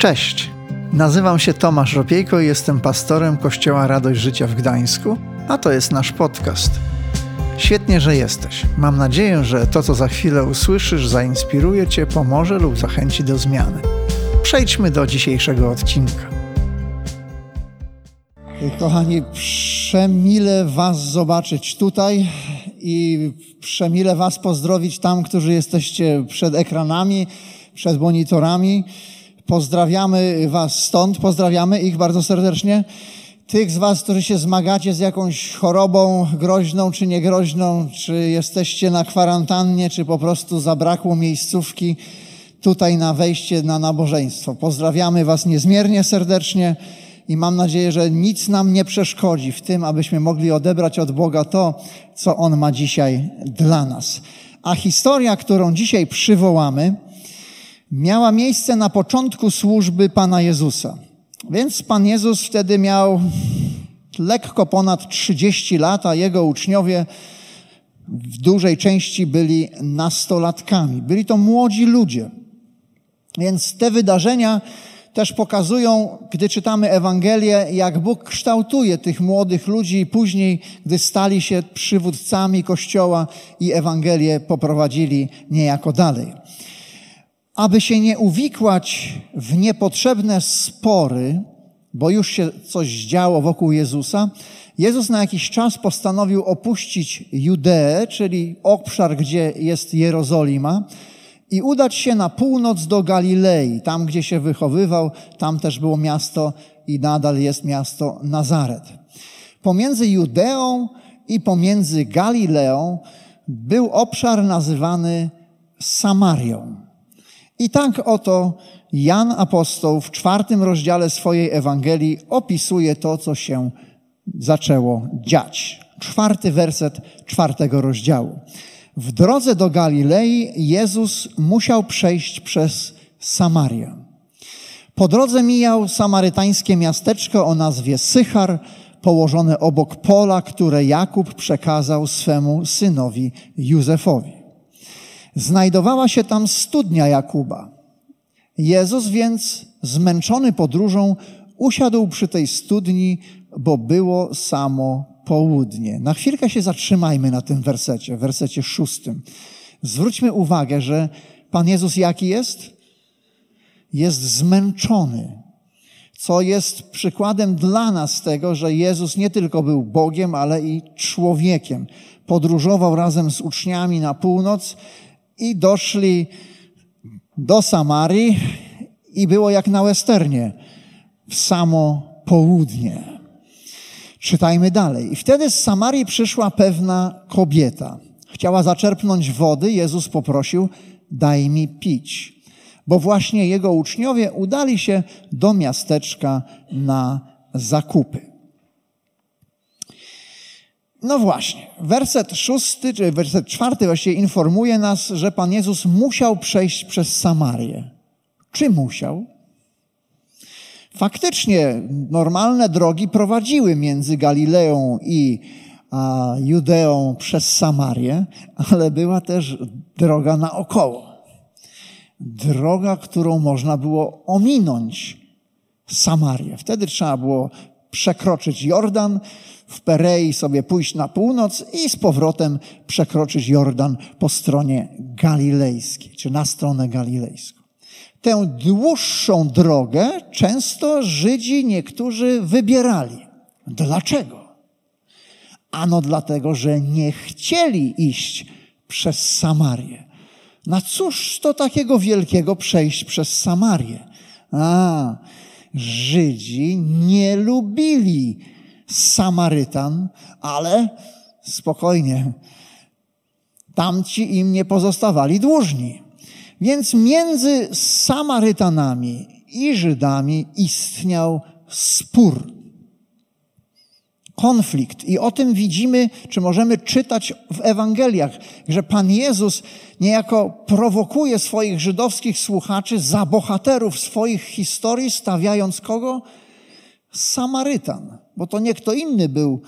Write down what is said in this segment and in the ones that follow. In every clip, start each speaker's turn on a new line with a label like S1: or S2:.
S1: Cześć, nazywam się Tomasz Ropiejko i jestem pastorem Kościoła Radość Życia w Gdańsku, a to jest nasz podcast. Świetnie, że jesteś. Mam nadzieję, że to, co za chwilę usłyszysz, zainspiruje Cię, pomoże lub zachęci do zmiany. Przejdźmy do dzisiejszego odcinka. Kochani, przemile Was zobaczyć tutaj i przemile Was pozdrowić tam, którzy jesteście przed ekranami, przed monitorami. Pozdrawiamy Was stąd, pozdrawiamy ich bardzo serdecznie. Tych z Was, którzy się zmagacie z jakąś chorobą groźną czy niegroźną, czy jesteście na kwarantannie, czy po prostu zabrakło miejscówki tutaj na wejście na nabożeństwo. Pozdrawiamy Was niezmiernie serdecznie i mam nadzieję, że nic nam nie przeszkodzi w tym, abyśmy mogli odebrać od Boga to, co On ma dzisiaj dla nas. A historia, którą dzisiaj przywołamy, miała miejsce na początku służby Pana Jezusa. Więc Pan Jezus wtedy miał lekko ponad 30 lat, a jego uczniowie w dużej części byli nastolatkami. Byli to młodzi ludzie. Więc te wydarzenia też pokazują, gdy czytamy Ewangelię, jak Bóg kształtuje tych młodych ludzi i później, gdy stali się przywódcami Kościoła i Ewangelię poprowadzili niejako dalej. Aby się nie uwikłać w niepotrzebne spory, bo już się coś działo wokół Jezusa, Jezus na jakiś czas postanowił opuścić Judeę, czyli obszar, gdzie jest Jerozolima, i udać się na północ do Galilei, tam gdzie się wychowywał, tam też było miasto i nadal jest miasto Nazaret. Pomiędzy Judeą i pomiędzy Galileą był obszar nazywany Samarią. I tak oto Jan Apostoł w czwartym rozdziale swojej Ewangelii opisuje to, co się zaczęło dziać. Czwarty werset czwartego rozdziału. W drodze do Galilei Jezus musiał przejść przez Samarię. Po drodze mijał samarytańskie miasteczko o nazwie Sychar, położone obok pola, które Jakub przekazał swemu synowi Józefowi. Znajdowała się tam studnia Jakuba. Jezus więc, zmęczony podróżą, usiadł przy tej studni, bo było samo południe. Na chwilkę się zatrzymajmy na tym wersecie, wersecie szóstym. Zwróćmy uwagę, że Pan Jezus jaki jest? Jest zmęczony. Co jest przykładem dla nas tego, że Jezus nie tylko był Bogiem, ale i człowiekiem. Podróżował razem z uczniami na północ i doszli do Samarii i było jak na westernie, w samo południe. Czytajmy dalej. I wtedy z Samarii przyszła pewna kobieta. Chciała zaczerpnąć wody. Jezus poprosił, daj mi pić. Bo właśnie jego uczniowie udali się do miasteczka na zakupy. No właśnie, werset szósty, czy werset czwarty właściwie informuje nas, że Pan Jezus musiał przejść przez Samarię. Czy musiał? Faktycznie normalne drogi prowadziły między Galileą i a, Judeą przez Samarię, ale była też droga naokoło. Droga, którą można było ominąć Samarię. Wtedy trzeba było przekroczyć Jordan, w Perei sobie pójść na północ i z powrotem przekroczyć Jordan po stronie galilejskiej, czy na stronę galilejską. Tę dłuższą drogę często Żydzi niektórzy wybierali. Dlaczego? Ano dlatego, że nie chcieli iść przez Samarię. Na cóż to takiego wielkiego przejść przez Samarię? A, Żydzi nie lubili Samarytan, ale spokojnie, tamci im nie pozostawali dłużni. Więc między Samarytanami i Żydami istniał spór, konflikt. I o tym widzimy, czy możemy czytać w Ewangeliach, że Pan Jezus niejako prowokuje swoich żydowskich słuchaczy za bohaterów swoich historii, stawiając kogo? Samarytan, bo to nie kto inny był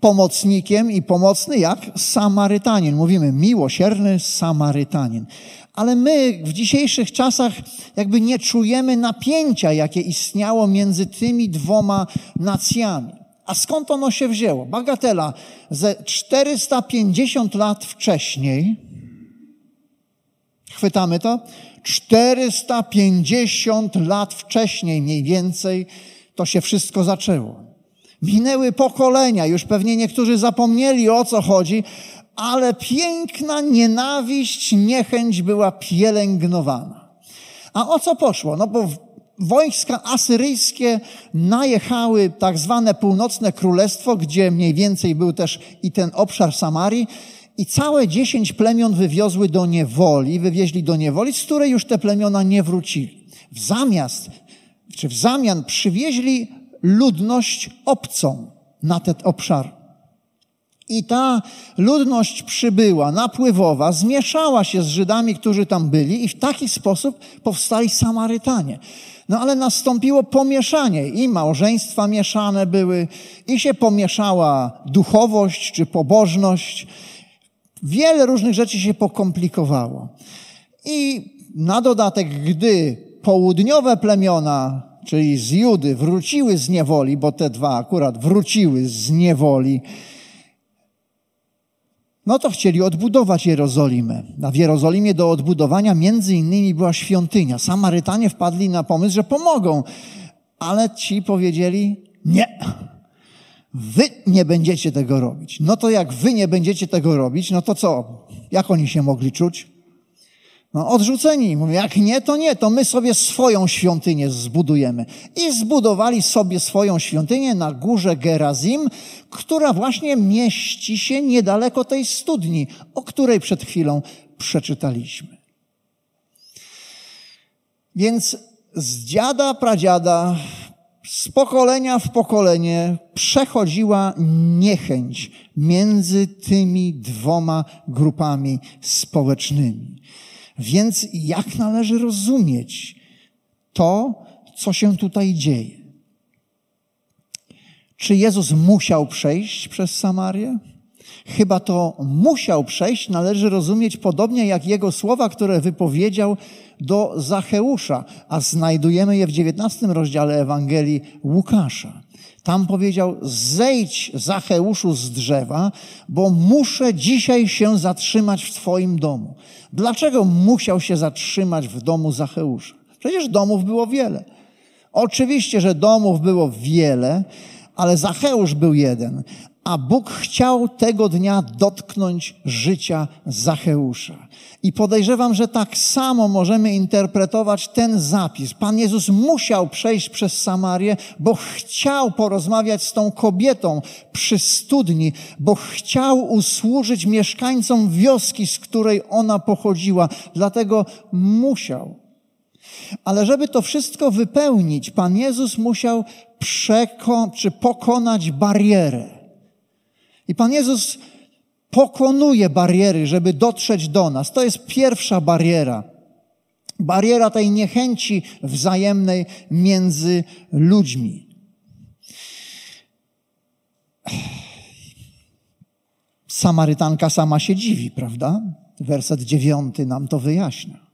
S1: pomocnikiem i pomocny jak Samarytanin. Mówimy miłosierny Samarytanin. Ale my w dzisiejszych czasach jakby nie czujemy napięcia, jakie istniało między tymi dwoma nacjami. A skąd ono się wzięło? Bagatela ze 450 lat wcześniej, chwytamy to? 450 lat wcześniej mniej więcej to się wszystko zaczęło. Minęły pokolenia, już pewnie niektórzy zapomnieli o co chodzi, ale piękna nienawiść, niechęć była pielęgnowana. A o co poszło? No bo wojska asyryjskie najechały tak zwane północne królestwo, gdzie mniej więcej był też i ten obszar Samarii, i całe dziesięć plemion wywiozły do niewoli, wywieźli do niewoli, z której już te plemiona nie wrócili. W zamiast, czy w zamian przywieźli ludność obcą na ten obszar. I ta ludność przybyła, napływowa, zmieszała się z Żydami, którzy tam byli i w taki sposób powstali Samarytanie. No ale nastąpiło pomieszanie i małżeństwa mieszane były, i się pomieszała duchowość czy pobożność. Wiele różnych rzeczy się pokomplikowało. I na dodatek, gdy południowe plemiona, czyli z Judy, wróciły z niewoli, bo te dwa akurat wróciły z niewoli, no to chcieli odbudować Jerozolimę. A w Jerozolimie do odbudowania między innymi była świątynia. Samarytanie wpadli na pomysł, że pomogą, ale ci powiedzieli nie. Wy nie będziecie tego robić. No to jak wy nie będziecie tego robić, no to co? Jak oni się mogli czuć? No, odrzuceni. Mówię, jak nie, to nie, to my sobie swoją świątynię zbudujemy. I zbudowali sobie swoją świątynię na górze Gerazim, która właśnie mieści się niedaleko tej studni, o której przed chwilą przeczytaliśmy. Więc z dziada, pradziada, z pokolenia w pokolenie przechodziła niechęć między tymi dwoma grupami społecznymi. Więc jak należy rozumieć to, co się tutaj dzieje? Czy Jezus musiał przejść przez Samarię? Chyba to musiał przejść, należy rozumieć podobnie jak jego słowa, które wypowiedział do Zacheusza, a znajdujemy je w XIX rozdziale Ewangelii Łukasza. Tam powiedział, zejdź Zacheuszu z drzewa, bo muszę dzisiaj się zatrzymać w Twoim domu. Dlaczego musiał się zatrzymać w domu Zacheusza? Przecież domów było wiele. Oczywiście, że domów było wiele, ale Zacheusz był jeden, a Bóg chciał tego dnia dotknąć życia Zacheusza. I podejrzewam, że tak samo możemy interpretować ten zapis. Pan Jezus musiał przejść przez Samarię, bo chciał porozmawiać z tą kobietą przy studni, bo chciał usłużyć mieszkańcom wioski, z której ona pochodziła. Dlatego musiał. Ale żeby to wszystko wypełnić, Pan Jezus musiał przekon- czy pokonać barierę. I Pan Jezus pokonuje bariery, żeby dotrzeć do nas. To jest pierwsza bariera. Bariera tej niechęci wzajemnej między ludźmi. Samarytanka sama się dziwi, prawda? Werset dziewiąty nam to wyjaśnia.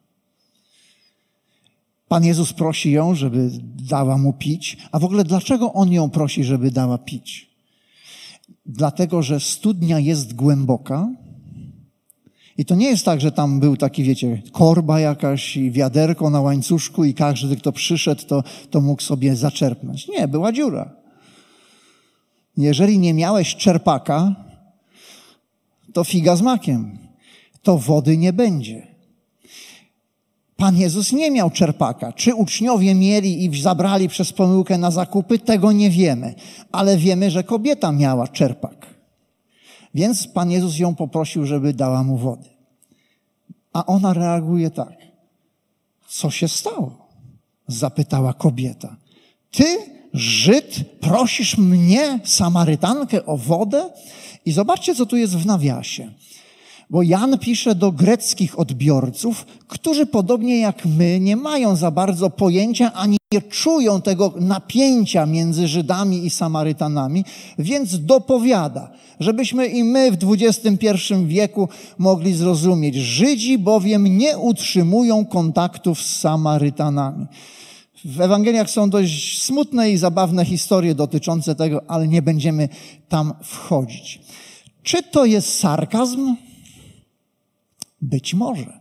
S1: Pan Jezus prosi ją, żeby dała mu pić. A w ogóle dlaczego on ją prosi, żeby dała pić? Dlatego że studnia jest głęboka. I to nie jest tak, że tam był taki, wiecie, korba jakaś i wiaderko na łańcuszku i każdy, kto przyszedł, to, to mógł sobie zaczerpnąć. Nie, była dziura. Jeżeli nie miałeś czerpaka, to figa z makiem. To wody nie będzie. Pan Jezus nie miał czerpaka. Czy uczniowie mieli i zabrali przez pomyłkę na zakupy, tego nie wiemy. Ale wiemy, że kobieta miała czerpak. Więc Pan Jezus ją poprosił, żeby dała mu wody. A ona reaguje tak. Co się stało? Zapytała kobieta. Ty, Żyd, prosisz mnie, Samarytankę, o wodę? I zobaczcie, co tu jest w nawiasie. Bo Jan pisze do greckich odbiorców, którzy podobnie jak my nie mają za bardzo pojęcia ani nie czują tego napięcia między Żydami i Samarytanami, więc dopowiada, żebyśmy i my w XXI wieku mogli zrozumieć. Żydzi bowiem nie utrzymują kontaktów z Samarytanami. W Ewangeliach są dość smutne i zabawne historie dotyczące tego, ale nie będziemy tam wchodzić. Czy to jest sarkazm? Być może.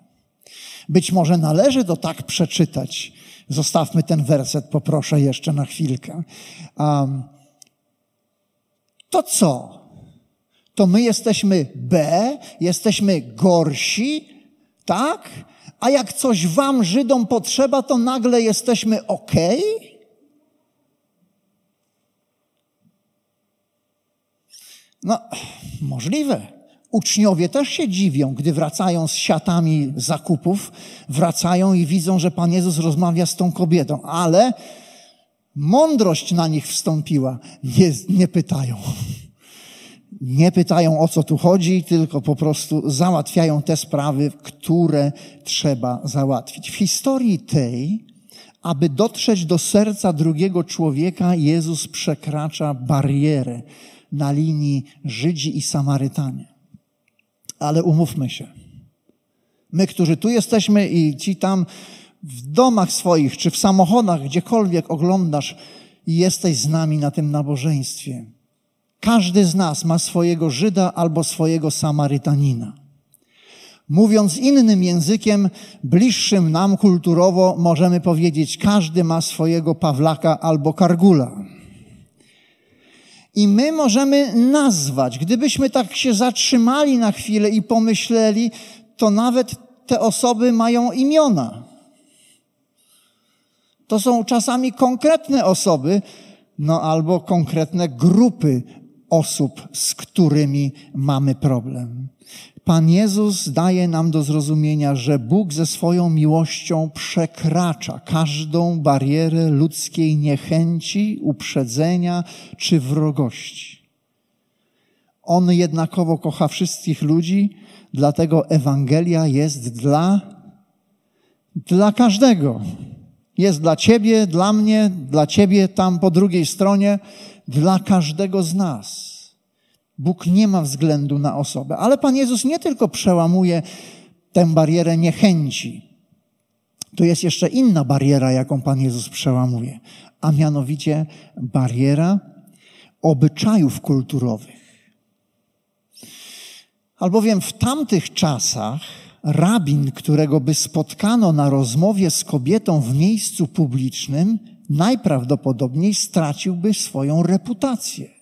S1: Być może należy to tak przeczytać. Zostawmy ten werset, poproszę jeszcze na chwilkę. Um, to co? To my jesteśmy B, jesteśmy gorsi, tak? A jak coś wam, Żydom, potrzeba, to nagle jesteśmy ok? No, możliwe. Uczniowie też się dziwią, gdy wracają z siatami zakupów, wracają i widzą, że Pan Jezus rozmawia z tą kobietą, ale mądrość na nich wstąpiła. Nie, nie pytają. Nie pytają o co tu chodzi, tylko po prostu załatwiają te sprawy, które trzeba załatwić. W historii tej, aby dotrzeć do serca drugiego człowieka, Jezus przekracza barierę na linii Żydzi i Samarytanie. Ale umówmy się. My, którzy tu jesteśmy i ci tam w domach swoich, czy w samochodach, gdziekolwiek oglądasz i jesteś z nami na tym nabożeństwie. Każdy z nas ma swojego Żyda albo swojego Samarytanina. Mówiąc innym językiem, bliższym nam kulturowo, możemy powiedzieć, każdy ma swojego Pawlaka albo Kargula. I my możemy nazwać, gdybyśmy tak się zatrzymali na chwilę i pomyśleli, to nawet te osoby mają imiona. To są czasami konkretne osoby, no albo konkretne grupy osób, z którymi mamy problem. Pan Jezus daje nam do zrozumienia, że Bóg ze swoją miłością przekracza każdą barierę ludzkiej niechęci, uprzedzenia czy wrogości. On jednakowo kocha wszystkich ludzi, dlatego Ewangelia jest dla, dla każdego. Jest dla ciebie, dla mnie, dla ciebie tam po drugiej stronie, dla każdego z nas. Bóg nie ma względu na osobę. Ale Pan Jezus nie tylko przełamuje tę barierę niechęci. To jest jeszcze inna bariera, jaką Pan Jezus przełamuje, a mianowicie bariera obyczajów kulturowych. Albowiem w tamtych czasach rabin, którego by spotkano na rozmowie z kobietą w miejscu publicznym, najprawdopodobniej straciłby swoją reputację.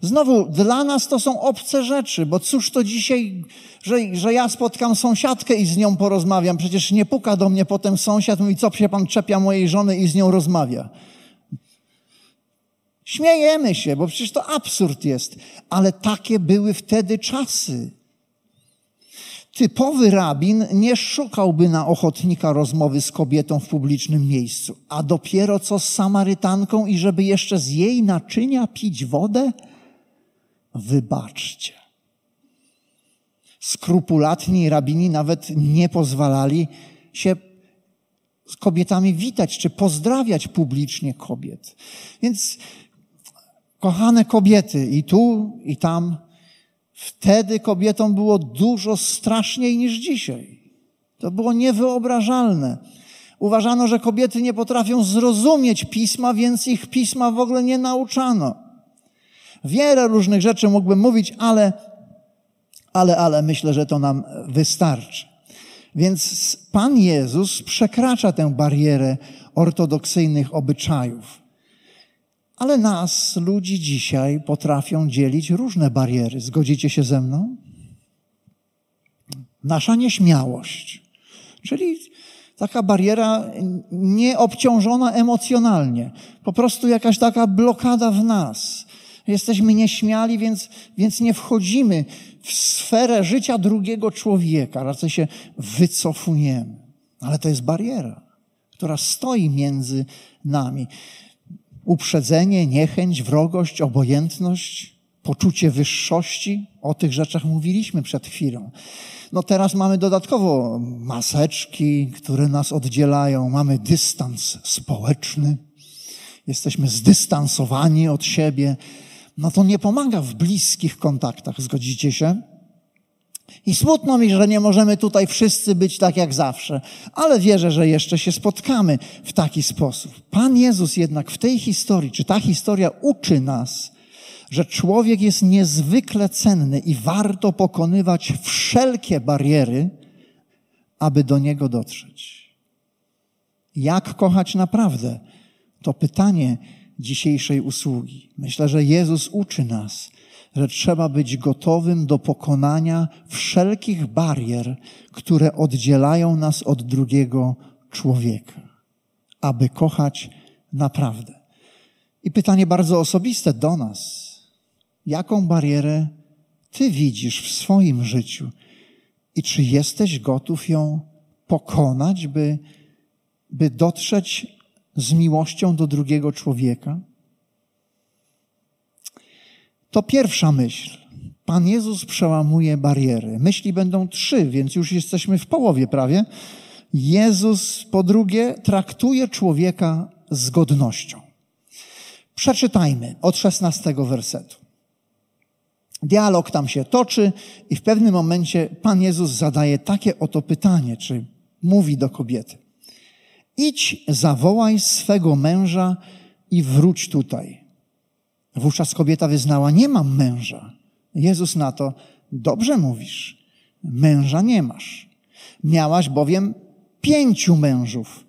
S1: Znowu, dla nas to są obce rzeczy, bo cóż to dzisiaj, że, że ja spotkam sąsiadkę i z nią porozmawiam. Przecież nie puka do mnie potem sąsiad, mówi, co się pan czepia mojej żony i z nią rozmawia. Śmiejemy się, bo przecież to absurd jest. Ale takie były wtedy czasy. Typowy rabin nie szukałby na ochotnika rozmowy z kobietą w publicznym miejscu, a dopiero co z Samarytanką i żeby jeszcze z jej naczynia pić wodę? wybaczcie. Skrupulatni rabini nawet nie pozwalali się z kobietami witać czy pozdrawiać publicznie kobiet. Więc, kochane kobiety, i tu, i tam, wtedy kobietom było dużo straszniej niż dzisiaj. To było niewyobrażalne. Uważano, że kobiety nie potrafią zrozumieć pisma, więc ich pisma w ogóle nie nauczano. Wiele różnych rzeczy mógłbym mówić, ale, ale, ale myślę, że to nam wystarczy. Więc Pan Jezus przekracza tę barierę ortodoksyjnych obyczajów. Ale nas, ludzi dzisiaj, potrafią dzielić różne bariery. Zgodzicie się ze mną? Nasza nieśmiałość, czyli taka bariera nieobciążona emocjonalnie, po prostu jakaś taka blokada w nas. Jesteśmy nieśmiali, więc, więc nie wchodzimy w sferę życia drugiego człowieka, raczej się wycofujemy. Ale to jest bariera, która stoi między nami. Uprzedzenie, niechęć, wrogość, obojętność, poczucie wyższości. O tych rzeczach mówiliśmy przed chwilą. No teraz mamy dodatkowo maseczki, które nas oddzielają, mamy dystans społeczny, jesteśmy zdystansowani od siebie. No to nie pomaga w bliskich kontaktach, zgodzicie się? I smutno mi, że nie możemy tutaj wszyscy być tak jak zawsze, ale wierzę, że jeszcze się spotkamy w taki sposób. Pan Jezus jednak w tej historii, czy ta historia uczy nas, że człowiek jest niezwykle cenny i warto pokonywać wszelkie bariery, aby do niego dotrzeć. Jak kochać naprawdę? To pytanie dzisiejszej usługi. Myślę, że Jezus uczy nas, że trzeba być gotowym do pokonania wszelkich barier, które oddzielają nas od drugiego człowieka, aby kochać naprawdę. I pytanie bardzo osobiste do nas. Jaką barierę Ty widzisz w swoim życiu i czy jesteś gotów ją pokonać, by, by dotrzeć z miłością do drugiego człowieka? To pierwsza myśl. Pan Jezus przełamuje bariery. Myśli będą trzy, więc już jesteśmy w połowie prawie. Jezus, po drugie, traktuje człowieka z godnością. Przeczytajmy od szesnastego wersetu. Dialog tam się toczy i w pewnym momencie Pan Jezus zadaje takie oto pytanie, czy mówi do kobiety. Idź, zawołaj swego męża i wróć tutaj. Wówczas kobieta wyznała, nie mam męża. Jezus na to, dobrze mówisz, męża nie masz. Miałaś bowiem pięciu mężów,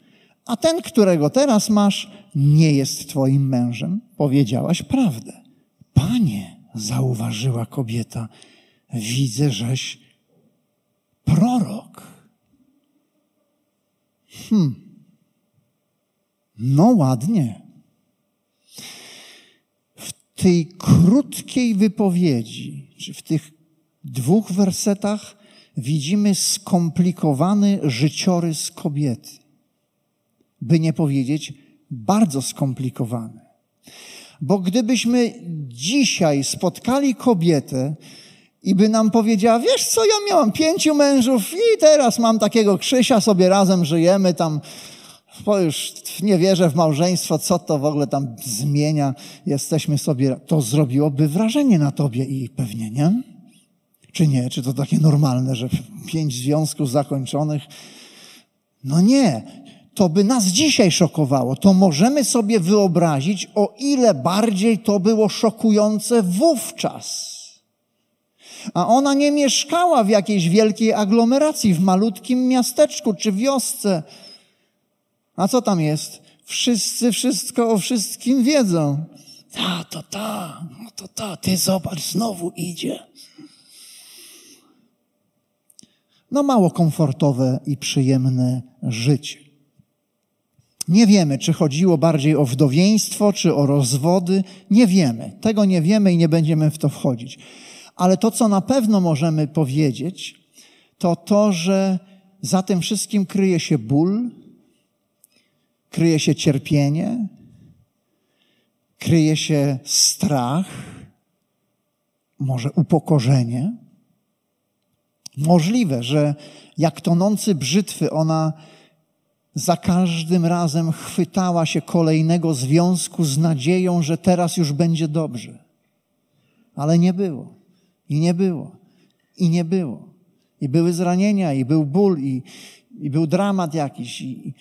S1: a ten, którego teraz masz, nie jest twoim mężem. Powiedziałaś prawdę. Panie, zauważyła kobieta, widzę, żeś prorok. Hmm. No ładnie. Tej krótkiej wypowiedzi, czy w tych dwóch wersetach widzimy skomplikowany życiorys kobiety. By nie powiedzieć bardzo skomplikowany. Bo gdybyśmy dzisiaj spotkali kobietę i by nam powiedziała, wiesz co, ja miałam pięciu mężów i teraz mam takiego Krzysia, sobie razem żyjemy tam, bo już nie wierzę w małżeństwo, co to w ogóle tam zmienia, jesteśmy sobie, to zrobiłoby wrażenie na tobie i pewnie nie? Czy nie? Czy to takie normalne, że pięć związków zakończonych? No nie to by nas dzisiaj szokowało. To możemy sobie wyobrazić, o ile bardziej to było szokujące wówczas. A ona nie mieszkała w jakiejś wielkiej aglomeracji, w malutkim miasteczku czy wiosce. A co tam jest? Wszyscy wszystko o wszystkim wiedzą. Ta, to ta, no to ta, ty zobacz, znowu idzie. No mało komfortowe i przyjemne życie. Nie wiemy, czy chodziło bardziej o wdowieństwo, czy o rozwody. Nie wiemy. Tego nie wiemy i nie będziemy w to wchodzić. Ale to, co na pewno możemy powiedzieć, to to, że za tym wszystkim kryje się ból, kryje się cierpienie, kryje się strach, może upokorzenie. Możliwe, że jak tonący brzytwy ona za każdym razem chwytała się kolejnego związku z nadzieją, że teraz już będzie dobrze. Ale nie było. I nie było. I nie było. I były zranienia, i był ból, i, i był dramat jakiś. I...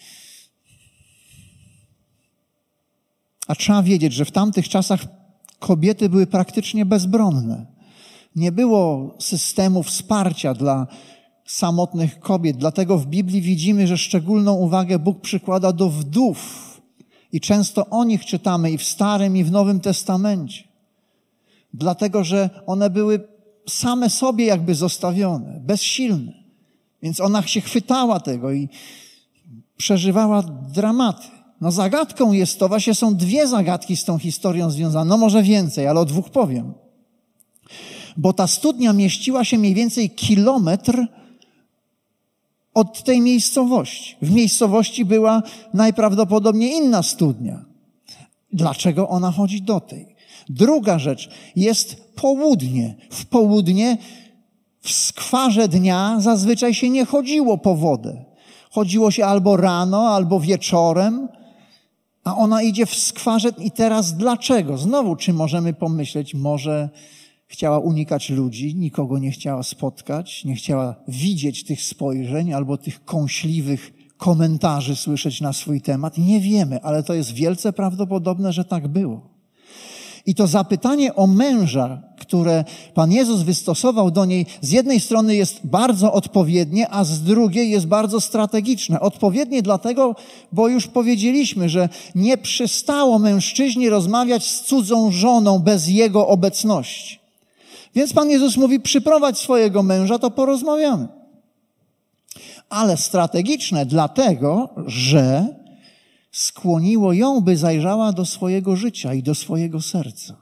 S1: A trzeba wiedzieć, że w tamtych czasach kobiety były praktycznie bezbronne. Nie było systemu wsparcia dla samotnych kobiet. Dlatego w Biblii widzimy, że szczególną uwagę Bóg przykłada do wdów. I często o nich czytamy i w Starym, i w Nowym Testamencie. Dlatego, że one były same sobie jakby zostawione, bezsilne. Więc ona się chwytała tego i przeżywała dramaty. No zagadką jest to, właśnie są dwie zagadki z tą historią związane, no może więcej, ale o dwóch powiem. Bo ta studnia mieściła się mniej więcej kilometr od tej miejscowości. W miejscowości była najprawdopodobniej inna studnia. Dlaczego ona chodzi do tej? Druga rzecz jest południe. W południe, w skwarze dnia zazwyczaj się nie chodziło po wodę. Chodziło się albo rano, albo wieczorem, a ona idzie w skwarze. I teraz dlaczego? Znowu, czy możemy pomyśleć, może chciała unikać ludzi, nikogo nie chciała spotkać, nie chciała widzieć tych spojrzeń albo tych kąśliwych komentarzy słyszeć na swój temat? Nie wiemy, ale to jest wielce prawdopodobne, że tak było. I to zapytanie o męża, które Pan Jezus wystosował do niej, z jednej strony jest bardzo odpowiednie, a z drugiej jest bardzo strategiczne. Odpowiednie dlatego, bo już powiedzieliśmy, że nie przystało mężczyźnie rozmawiać z cudzą żoną bez jego obecności. Więc Pan Jezus mówi, przyprowadź swojego męża, to porozmawiamy. Ale strategiczne dlatego, że skłoniło ją, by zajrzała do swojego życia i do swojego serca.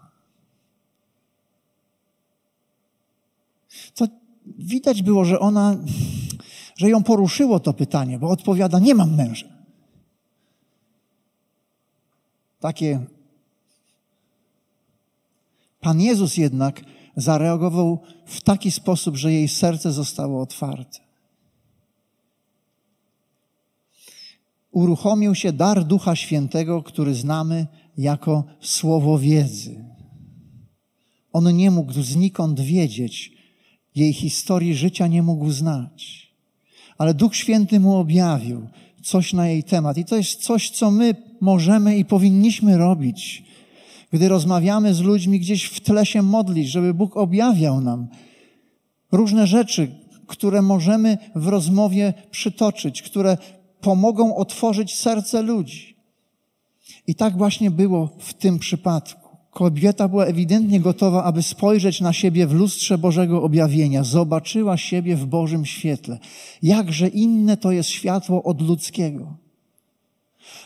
S1: To widać było, że ona, że ją poruszyło to pytanie, bo odpowiada: Nie mam męża. Takie. Pan Jezus jednak zareagował w taki sposób, że jej serce zostało otwarte. Uruchomił się dar Ducha Świętego, który znamy jako słowo wiedzy. On nie mógł znikąd wiedzieć, jej historii życia nie mógł znać. Ale Duch Święty mu objawił coś na jej temat. I to jest coś, co my możemy i powinniśmy robić gdy rozmawiamy z ludźmi, gdzieś w tle się modlić, żeby Bóg objawiał nam różne rzeczy, które możemy w rozmowie przytoczyć, które pomogą otworzyć serce ludzi. I tak właśnie było w tym przypadku. Kobieta była ewidentnie gotowa, aby spojrzeć na siebie w lustrze Bożego objawienia. Zobaczyła siebie w Bożym świetle. Jakże inne to jest światło od ludzkiego.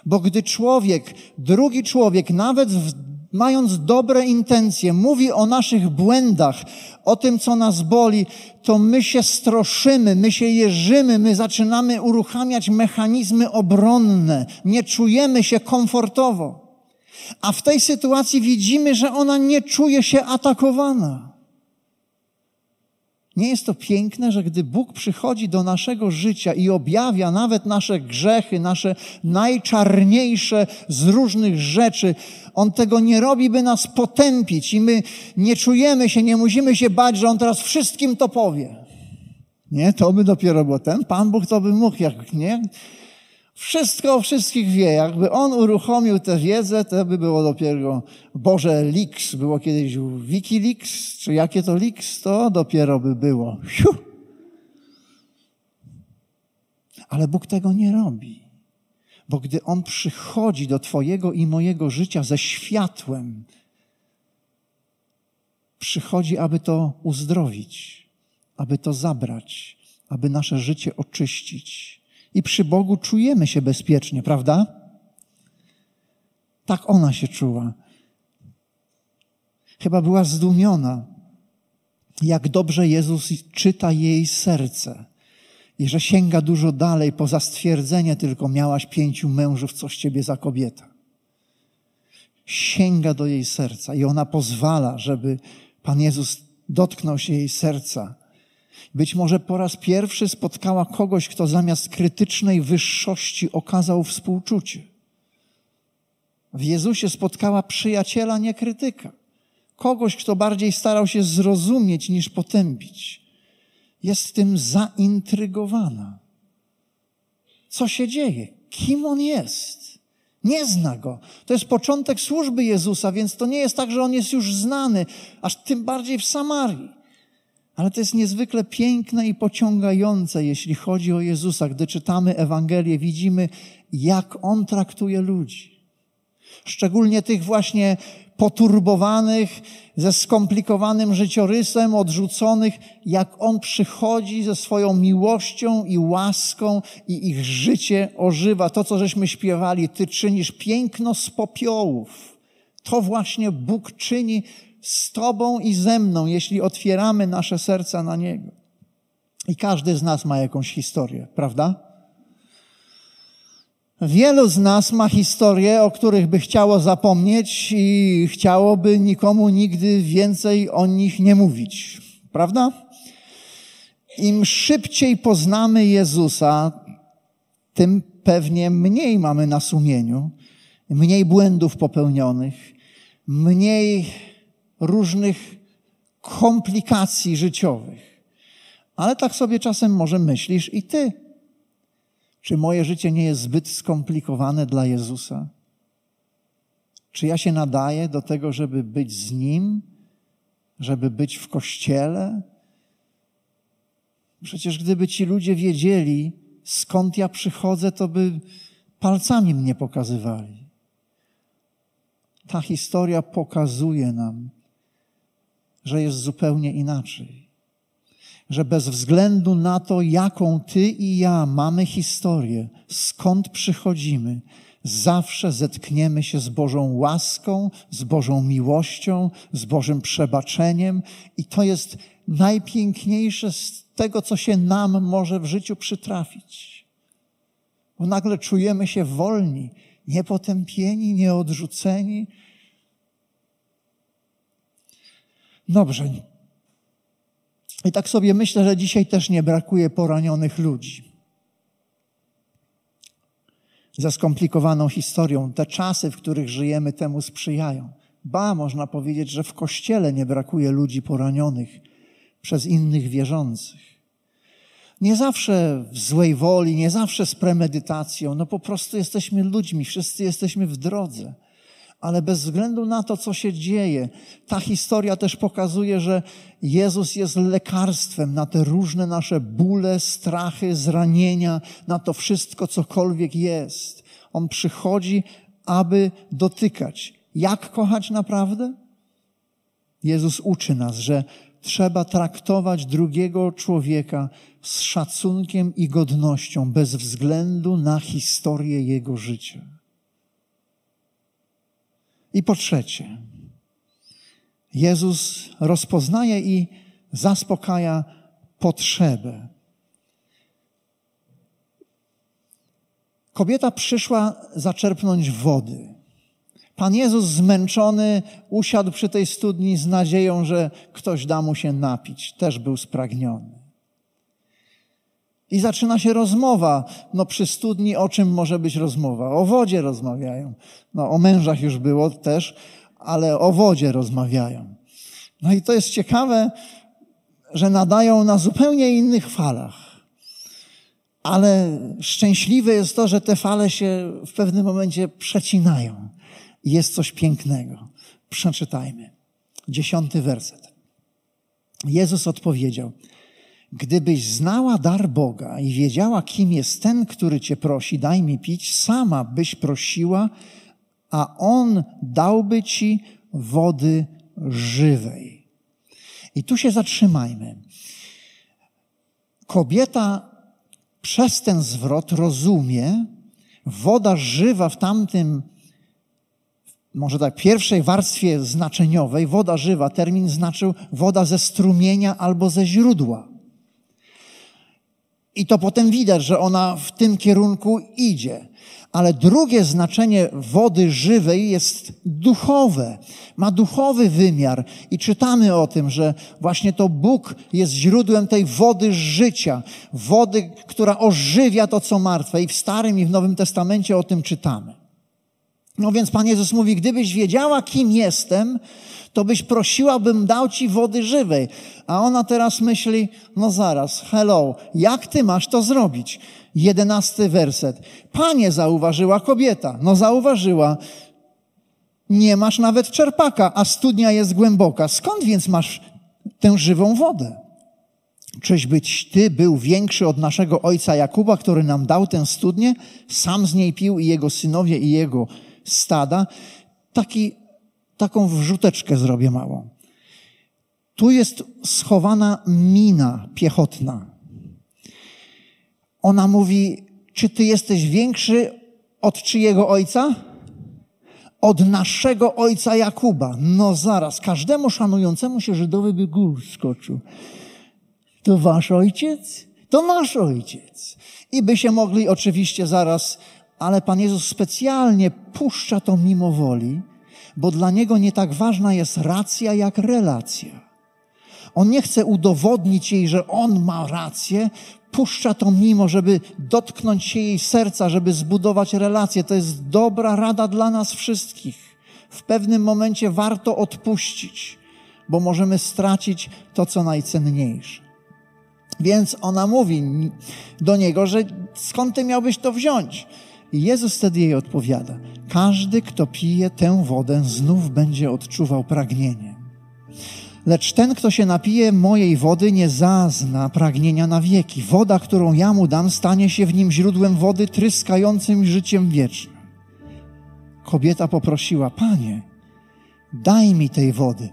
S1: Bo gdy człowiek, drugi człowiek, nawet w mając dobre intencje, mówi o naszych błędach, o tym, co nas boli, to my się stroszymy, my się jeżymy, my zaczynamy uruchamiać mechanizmy obronne, nie czujemy się komfortowo. A w tej sytuacji widzimy, że ona nie czuje się atakowana. Nie jest to piękne, że gdy Bóg przychodzi do naszego życia i objawia nawet nasze grzechy, nasze najczarniejsze z różnych rzeczy, On tego nie robi, by nas potępić i my nie czujemy się, nie musimy się bać, że On teraz wszystkim to powie. Nie, to by dopiero było ten. Pan Bóg to by mógł, jak nie, wszystko o wszystkich wie. Jakby on uruchomił tę wiedzę, to by było dopiero Boże Leaks. Było kiedyś Wikileaks, czy jakie to Leaks, to dopiero by było. Hiu. Ale Bóg tego nie robi. Bo gdy On przychodzi do Twojego i mojego życia ze światłem, przychodzi, aby to uzdrowić, aby to zabrać, aby nasze życie oczyścić i przy Bogu czujemy się bezpiecznie, prawda? Tak ona się czuła. Chyba była zdumiona, jak dobrze Jezus czyta jej serce i że sięga dużo dalej poza stwierdzenie tylko miałaś pięciu mężów, coś ciebie za kobieta. Sięga do jej serca i ona pozwala, żeby Pan Jezus dotknął się jej serca być może po raz pierwszy spotkała kogoś, kto zamiast krytycznej wyższości okazał współczucie. W Jezusie spotkała przyjaciela, nie krytyka. Kogoś, kto bardziej starał się zrozumieć niż potępić. Jest tym zaintrygowana. Co się dzieje? Kim on jest? Nie zna go. To jest początek służby Jezusa, więc to nie jest tak, że on jest już znany, aż tym bardziej w Samarii. Ale to jest niezwykle piękne i pociągające, jeśli chodzi o Jezusa. Gdy czytamy Ewangelię, widzimy, jak On traktuje ludzi. Szczególnie tych właśnie poturbowanych, ze skomplikowanym życiorysem, odrzuconych, jak On przychodzi ze swoją miłością i łaską i ich życie ożywa. To, co żeśmy śpiewali, Ty czynisz piękno z popiołów. To właśnie Bóg czyni z Tobą i ze mną, jeśli otwieramy nasze serca na Niego. I każdy z nas ma jakąś historię, prawda? Wielu z nas ma historie, o których by chciało zapomnieć i chciałoby nikomu nigdy więcej o nich nie mówić. Prawda? Im szybciej poznamy Jezusa, tym pewnie mniej mamy na sumieniu, mniej błędów popełnionych, mniej różnych komplikacji życiowych. Ale tak sobie czasem może myślisz i ty. Czy moje życie nie jest zbyt skomplikowane dla Jezusa? Czy ja się nadaję do tego, żeby być z Nim, żeby być w kościele? Przecież gdyby ci ludzie wiedzieli, skąd ja przychodzę, to by palcami mnie pokazywali. Ta historia pokazuje nam, że jest zupełnie inaczej. Że bez względu na to, jaką ty i ja mamy historię, skąd przychodzimy, zawsze zetkniemy się z Bożą łaską, z Bożą miłością, z Bożym przebaczeniem i to jest najpiękniejsze z tego, co się nam może w życiu przytrafić. Bo nagle czujemy się wolni, niepotępieni, nieodrzuceni. Dobrze. I tak sobie myślę, że dzisiaj też nie brakuje poranionych ludzi. Ze skomplikowaną historią. Te czasy, w których żyjemy, temu sprzyjają. Ba, można powiedzieć, że w kościele nie brakuje ludzi poranionych przez innych wierzących. Nie zawsze w złej woli, nie zawsze z premedytacją, no po prostu jesteśmy ludźmi, wszyscy jesteśmy w drodze. Ale bez względu na to, co się dzieje, ta historia też pokazuje, że Jezus jest lekarstwem na te różne nasze bóle, strachy, zranienia, na to wszystko, cokolwiek jest. On przychodzi, aby dotykać. Jak kochać naprawdę? Jezus uczy nas, że trzeba traktować drugiego człowieka z szacunkiem i godnością, bez względu na historię jego życia. I po trzecie, Jezus rozpoznaje i zaspokaja potrzebę. Kobieta przyszła zaczerpnąć wody. Pan Jezus zmęczony usiadł przy tej studni z nadzieją, że ktoś da mu się napić. Też był spragniony. I zaczyna się rozmowa. No przy studni o czym może być rozmowa? O wodzie rozmawiają. No o mężach już było też, ale o wodzie rozmawiają. No i to jest ciekawe, że nadają na zupełnie innych falach. Ale szczęśliwe jest to, że te fale się w pewnym momencie przecinają. Jest coś pięknego. Przeczytajmy. Dziesiąty werset. Jezus odpowiedział: Gdybyś znała dar Boga i wiedziała, kim jest ten, który cię prosi, daj mi pić, sama byś prosiła, a on dałby ci wody żywej. I tu się zatrzymajmy. Kobieta przez ten zwrot rozumie, woda żywa w tamtym, może tak, pierwszej warstwie znaczeniowej, woda żywa, termin znaczył woda ze strumienia albo ze źródła. I to potem widać, że ona w tym kierunku idzie. Ale drugie znaczenie wody żywej jest duchowe, ma duchowy wymiar. I czytamy o tym, że właśnie to Bóg jest źródłem tej wody życia, wody, która ożywia to, co martwe. I w Starym i w Nowym Testamencie o tym czytamy. No więc Pan Jezus mówi, gdybyś wiedziała, kim jestem, to byś prosiła, bym dał ci wody żywej. A ona teraz myśli, no zaraz, hello, jak ty masz to zrobić? Jedenasty werset. Panie, zauważyła kobieta. No zauważyła. Nie masz nawet czerpaka, a studnia jest głęboka. Skąd więc masz tę żywą wodę? Czyś być ty był większy od naszego ojca Jakuba, który nam dał tę studnię? Sam z niej pił i jego synowie i jego stada. Taki taką wrzuteczkę zrobię małą. Tu jest schowana mina piechotna. Ona mówi, czy ty jesteś większy od czyjego ojca? Od naszego ojca Jakuba. No zaraz, każdemu szanującemu się Żydowi by gór skoczył. To wasz ojciec? To nasz ojciec. I by się mogli oczywiście zaraz ale Pan Jezus specjalnie puszcza to mimo woli, bo dla Niego nie tak ważna jest racja jak relacja. On nie chce udowodnić jej, że On ma rację, puszcza to mimo, żeby dotknąć się jej serca, żeby zbudować relację. To jest dobra rada dla nas wszystkich. W pewnym momencie warto odpuścić, bo możemy stracić to, co najcenniejsze. Więc ona mówi do niego, że skąd ty miałbyś to wziąć? I Jezus wtedy jej odpowiada: Każdy, kto pije tę wodę, znów będzie odczuwał pragnienie. Lecz ten, kto się napije mojej wody, nie zazna pragnienia na wieki. Woda, którą ja mu dam, stanie się w nim źródłem wody tryskającym życiem wiecznym. Kobieta poprosiła, Panie, daj mi tej wody.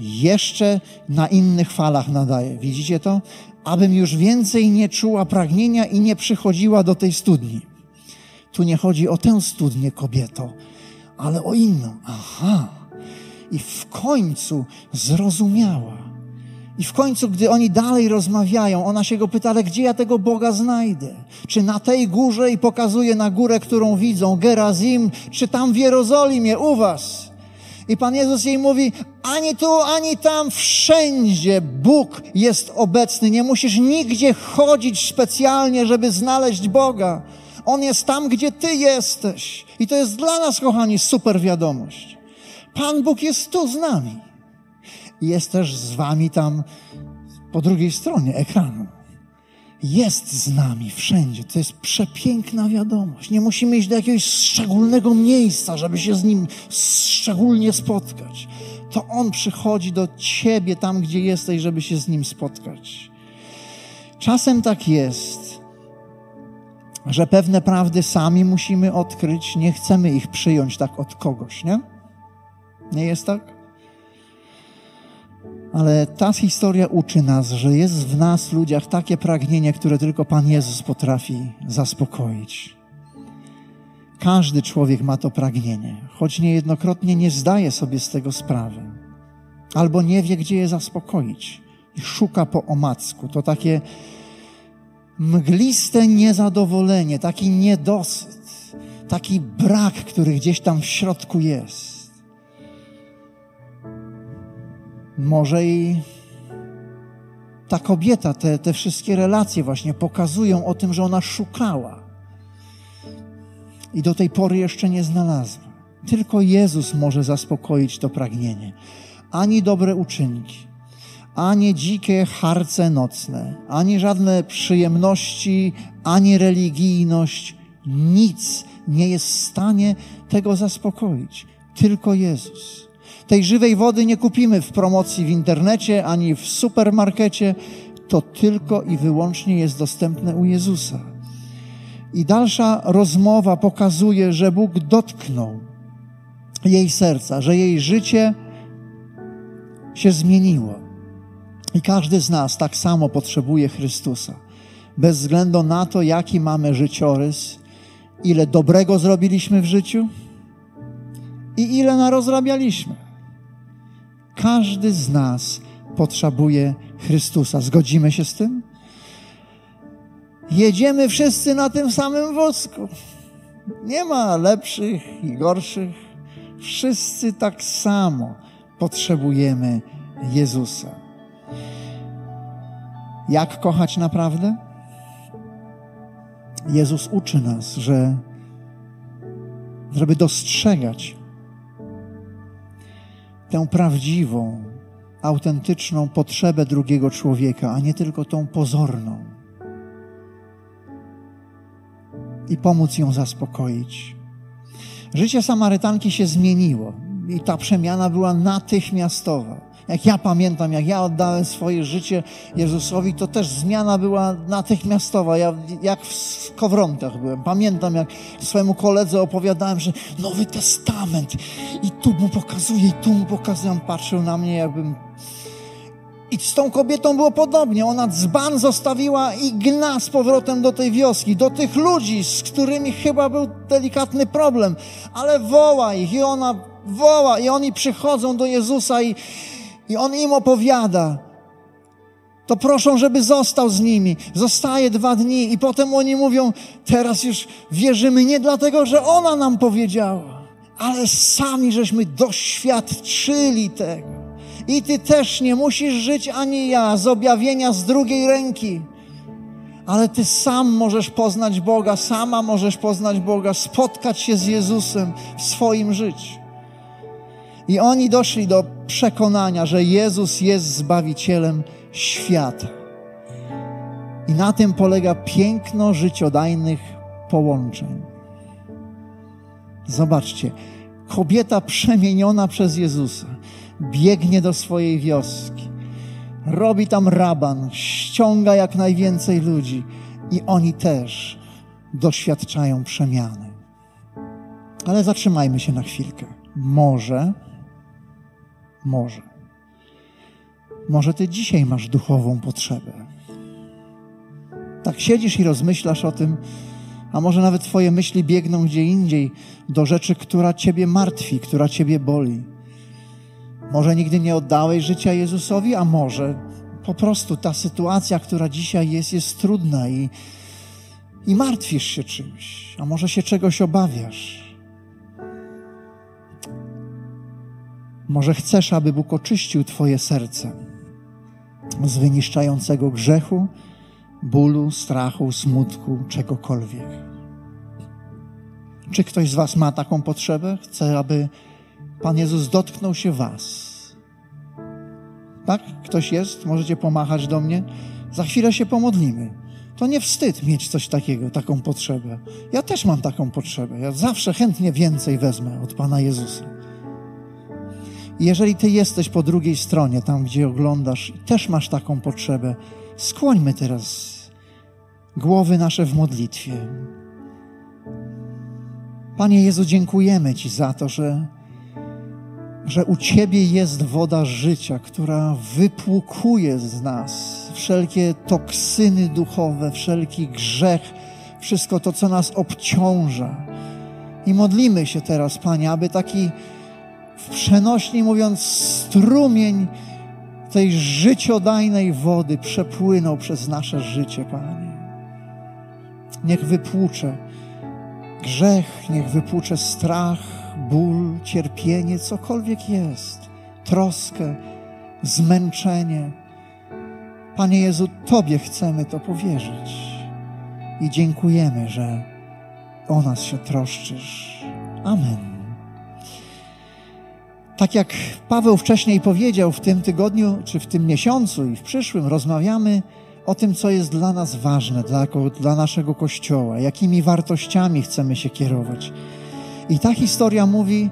S1: Jeszcze na innych falach nadaje. Widzicie to? Abym już więcej nie czuła pragnienia i nie przychodziła do tej studni. Tu nie chodzi o tę studnię, kobieto, ale o inną. Aha. I w końcu zrozumiała. I w końcu, gdy oni dalej rozmawiają, ona się go pyta, ale gdzie ja tego Boga znajdę? Czy na tej górze i pokazuje na górę, którą widzą, Gerazim, czy tam w Jerozolimie, u was? I Pan Jezus jej mówi, ani tu, ani tam, wszędzie Bóg jest obecny. Nie musisz nigdzie chodzić specjalnie, żeby znaleźć Boga. On jest tam, gdzie Ty jesteś. I to jest dla nas, kochani, super wiadomość. Pan Bóg jest tu z nami. I jest też z Wami tam po drugiej stronie ekranu. Jest z nami wszędzie. To jest przepiękna wiadomość. Nie musimy iść do jakiegoś szczególnego miejsca, żeby się z Nim szczególnie spotkać. To On przychodzi do Ciebie tam, gdzie jesteś, żeby się z Nim spotkać. Czasem tak jest, że pewne prawdy sami musimy odkryć, nie chcemy ich przyjąć tak od kogoś, nie? Nie jest tak? Ale ta historia uczy nas, że jest w nas, ludziach, takie pragnienie, które tylko Pan Jezus potrafi zaspokoić. Każdy człowiek ma to pragnienie, choć niejednokrotnie nie zdaje sobie z tego sprawy, albo nie wie, gdzie je zaspokoić i szuka po omacku. To takie mgliste niezadowolenie, taki niedosyt, taki brak, który gdzieś tam w środku jest. Może i ta kobieta, te, te wszystkie relacje właśnie pokazują o tym, że ona szukała i do tej pory jeszcze nie znalazła. Tylko Jezus może zaspokoić to pragnienie. Ani dobre uczynki, ani dzikie harce nocne, ani żadne przyjemności, ani religijność, nic nie jest w stanie tego zaspokoić. Tylko Jezus. Tej żywej wody nie kupimy w promocji w internecie ani w supermarkecie. To tylko i wyłącznie jest dostępne u Jezusa. I dalsza rozmowa pokazuje, że Bóg dotknął jej serca, że jej życie się zmieniło. I każdy z nas tak samo potrzebuje Chrystusa. Bez względu na to, jaki mamy życiorys, ile dobrego zrobiliśmy w życiu i ile narozrabialiśmy. Każdy z nas potrzebuje Chrystusa. Zgodzimy się z tym? Jedziemy wszyscy na tym samym wosku. Nie ma lepszych i gorszych. Wszyscy tak samo potrzebujemy Jezusa. Jak kochać naprawdę? Jezus uczy nas, że żeby dostrzegać tę prawdziwą, autentyczną potrzebę drugiego człowieka, a nie tylko tą pozorną. I pomóc ją zaspokoić. Życie Samarytanki się zmieniło i ta przemiana była natychmiastowa. Jak ja pamiętam, jak ja oddałem swoje życie Jezusowi, to też zmiana była natychmiastowa. Ja jak w kowrontach byłem. Pamiętam, jak swojemu koledze opowiadałem, że Nowy Testament i tu mu pokazuje, i tu mu pokazuje. On patrzył na mnie, jakbym i z tą kobietą było podobnie. Ona dzban zostawiła i gna z powrotem do tej wioski, do tych ludzi, z którymi chyba był delikatny problem, ale woła ich i ona woła i oni przychodzą do Jezusa i, i On im opowiada to proszą, żeby został z nimi. Zostaje dwa dni i potem oni mówią, teraz już wierzymy nie dlatego, że ona nam powiedziała, ale sami żeśmy doświadczyli tego. I ty też nie musisz żyć ani ja z objawienia z drugiej ręki. Ale ty sam możesz poznać Boga, sama możesz poznać Boga, spotkać się z Jezusem w swoim życiu. I oni doszli do przekonania, że Jezus jest Zbawicielem świata. I na tym polega piękno życiodajnych połączeń. Zobaczcie, kobieta przemieniona przez Jezusa biegnie do swojej wioski, robi tam raban, ściąga jak najwięcej ludzi i oni też doświadczają przemiany. Ale zatrzymajmy się na chwilkę. Może, może, może ty dzisiaj masz duchową potrzebę. Tak siedzisz i rozmyślasz o tym, a może nawet Twoje myśli biegną gdzie indziej do rzeczy, która Ciebie martwi, która Ciebie boli. Może nigdy nie oddałeś życia Jezusowi, a może po prostu ta sytuacja, która dzisiaj jest, jest trudna i, i martwisz się czymś, a może się czegoś obawiasz. Może chcesz, aby Bóg oczyścił Twoje serce z wyniszczającego grzechu, bólu, strachu, smutku, czegokolwiek. Czy ktoś z Was ma taką potrzebę? Chce, aby Pan Jezus dotknął się Was. Tak? Ktoś jest? Możecie pomachać do mnie? Za chwilę się pomodlimy. To nie wstyd mieć coś takiego, taką potrzebę. Ja też mam taką potrzebę. Ja zawsze chętnie więcej wezmę od Pana Jezusa. Jeżeli Ty jesteś po drugiej stronie, tam gdzie oglądasz, i też masz taką potrzebę, skłońmy teraz głowy nasze w modlitwie. Panie Jezu, dziękujemy Ci za to, że, że u Ciebie jest woda życia, która wypłukuje z nas wszelkie toksyny duchowe, wszelki grzech, wszystko to, co nas obciąża. I modlimy się teraz, Panie, aby taki w przenośni mówiąc strumień tej życiodajnej wody przepłynął przez nasze życie, Panie. Niech wypłucze grzech, niech wypłucze strach, ból, cierpienie, cokolwiek jest, troskę, zmęczenie. Panie Jezu, Tobie chcemy to powierzyć i dziękujemy, że o nas się troszczysz. Amen. Tak jak Paweł wcześniej powiedział, w tym tygodniu, czy w tym miesiącu i w przyszłym rozmawiamy o tym, co jest dla nas ważne, dla, dla naszego Kościoła, jakimi wartościami chcemy się kierować. I ta historia mówi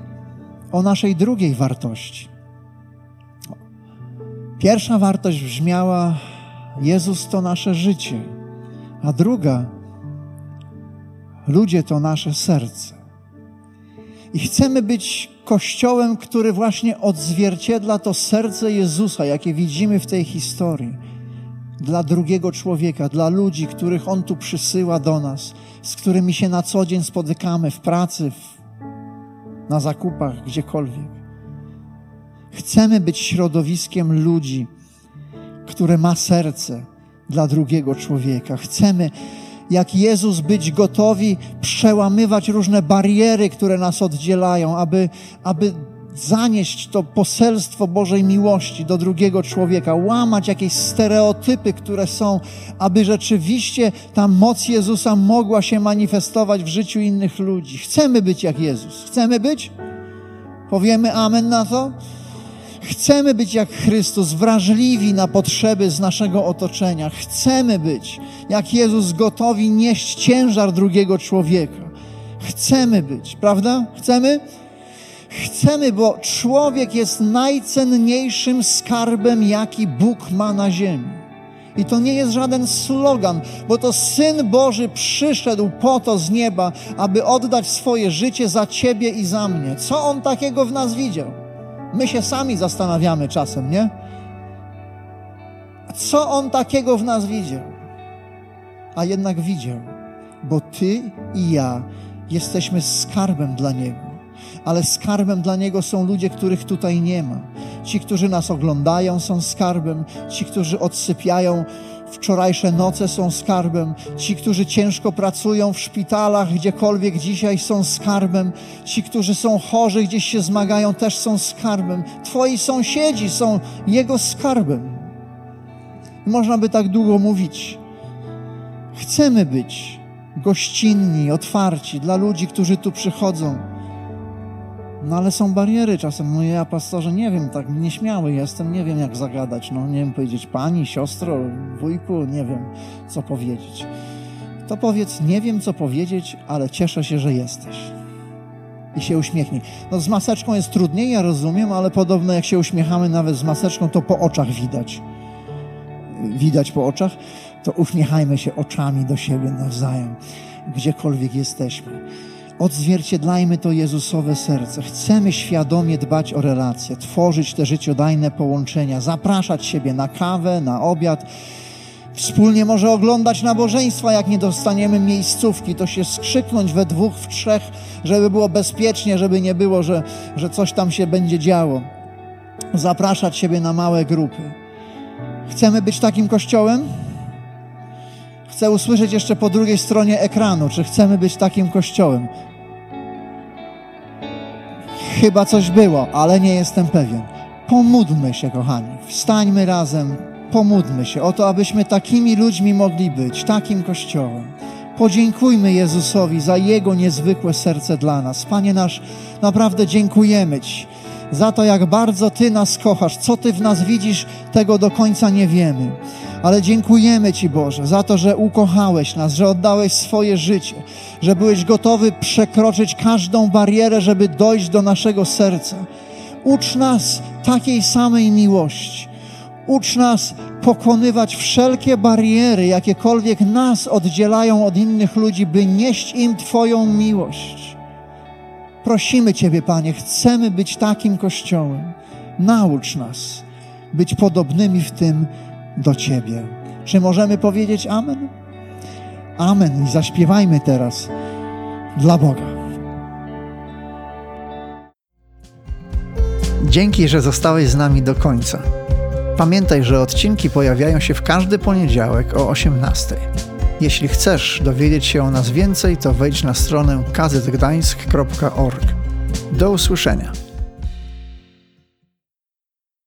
S1: o naszej drugiej wartości. Pierwsza wartość brzmiała: Jezus to nasze życie, a druga: ludzie to nasze serce. I chcemy być kościołem, który właśnie odzwierciedla to serce Jezusa, jakie widzimy w tej historii. Dla drugiego człowieka, dla ludzi, których On tu przysyła do nas, z którymi się na co dzień spotykamy w pracy, w, na zakupach, gdziekolwiek. Chcemy być środowiskiem ludzi, które ma serce dla drugiego człowieka. Chcemy jak Jezus być gotowi przełamywać różne bariery, które nas oddzielają, aby, aby zanieść to poselstwo Bożej miłości do drugiego człowieka, łamać jakieś stereotypy, które są, aby rzeczywiście ta moc Jezusa mogła się manifestować w życiu innych ludzi. Chcemy być jak Jezus. Chcemy być? Powiemy amen na to? Chcemy być jak Chrystus, wrażliwi na potrzeby z naszego otoczenia. Chcemy być jak Jezus, gotowi nieść ciężar drugiego człowieka. Chcemy być, prawda? Chcemy? Chcemy, bo człowiek jest najcenniejszym skarbem, jaki Bóg ma na ziemi. I to nie jest żaden slogan, bo to Syn Boży przyszedł po to z nieba, aby oddać swoje życie za Ciebie i za mnie. Co On takiego w nas widział? My się sami zastanawiamy czasem, nie? Co on takiego w nas widział? A jednak widział, bo ty i ja jesteśmy skarbem dla niego. ale skarbem dla Niego są ludzie, których tutaj nie ma. Ci, którzy nas oglądają, są skarbem. Ci, którzy odsypiają wczorajsze noce, są skarbem. Ci, którzy ciężko pracują w szpitalach, gdziekolwiek dzisiaj, są skarbem. Ci, którzy są chorzy, gdzieś się zmagają, też są skarbem. Twoi sąsiedzi są Jego skarbem. Można by tak długo mówić. Chcemy być gościnni, otwarci dla ludzi, którzy tu przychodzą. No ale są bariery czasem. No ja, pastorze, nie wiem, tak nieśmiały jestem, nie wiem jak zagadać. No nie wiem powiedzieć pani, siostro, wujku, nie wiem co powiedzieć. To powiedz, nie wiem co powiedzieć, ale cieszę się, że jesteś. I się uśmiechnij. No z maseczką jest trudniej, ja rozumiem, ale podobno jak się uśmiechamy nawet z maseczką, to po oczach widać. Widać po oczach, to uśmiechajmy się oczami do siebie nawzajem, gdziekolwiek jesteśmy. Odzwierciedlajmy to Jezusowe serce. Chcemy świadomie dbać o relacje, tworzyć te życiodajne połączenia, zapraszać siebie na kawę, na obiad. Wspólnie może oglądać nabożeństwa, jak nie dostaniemy miejscówki, to się skrzyknąć we dwóch, w trzech, żeby było bezpiecznie, żeby nie było, że, że coś tam się będzie działo. Zapraszać siebie na małe grupy. Chcemy być takim kościołem? Chcę usłyszeć jeszcze po drugiej stronie ekranu, czy chcemy być takim kościołem. Chyba coś było, ale nie jestem pewien. Pomódlmy się, kochani. Wstańmy razem, pomódlmy się o to, abyśmy takimi ludźmi mogli być, takim kościołem. Podziękujmy Jezusowi za Jego niezwykłe serce dla nas. Panie nasz, naprawdę dziękujemy Ci za to, jak bardzo Ty nas kochasz. Co Ty w nas widzisz, tego do końca nie wiemy. Ale dziękujemy Ci, Boże, za to, że ukochałeś nas, że oddałeś swoje życie, że byłeś gotowy przekroczyć każdą barierę, żeby dojść do naszego serca. Ucz nas takiej samej miłości. Ucz nas pokonywać wszelkie bariery, jakiekolwiek nas oddzielają od innych ludzi, by nieść im Twoją miłość. Prosimy Ciebie, Panie, chcemy być takim Kościołem. Naucz nas być podobnymi w tym do Ciebie. Czy możemy powiedzieć Amen? Amen. I zaśpiewajmy teraz dla Boga. Dzięki, że zostałeś z nami do końca. Pamiętaj, że odcinki pojawiają się w każdy poniedziałek o 18. Jeśli chcesz dowiedzieć się o nas więcej, to wejdź na stronę kazetgdańsk.org. Do usłyszenia.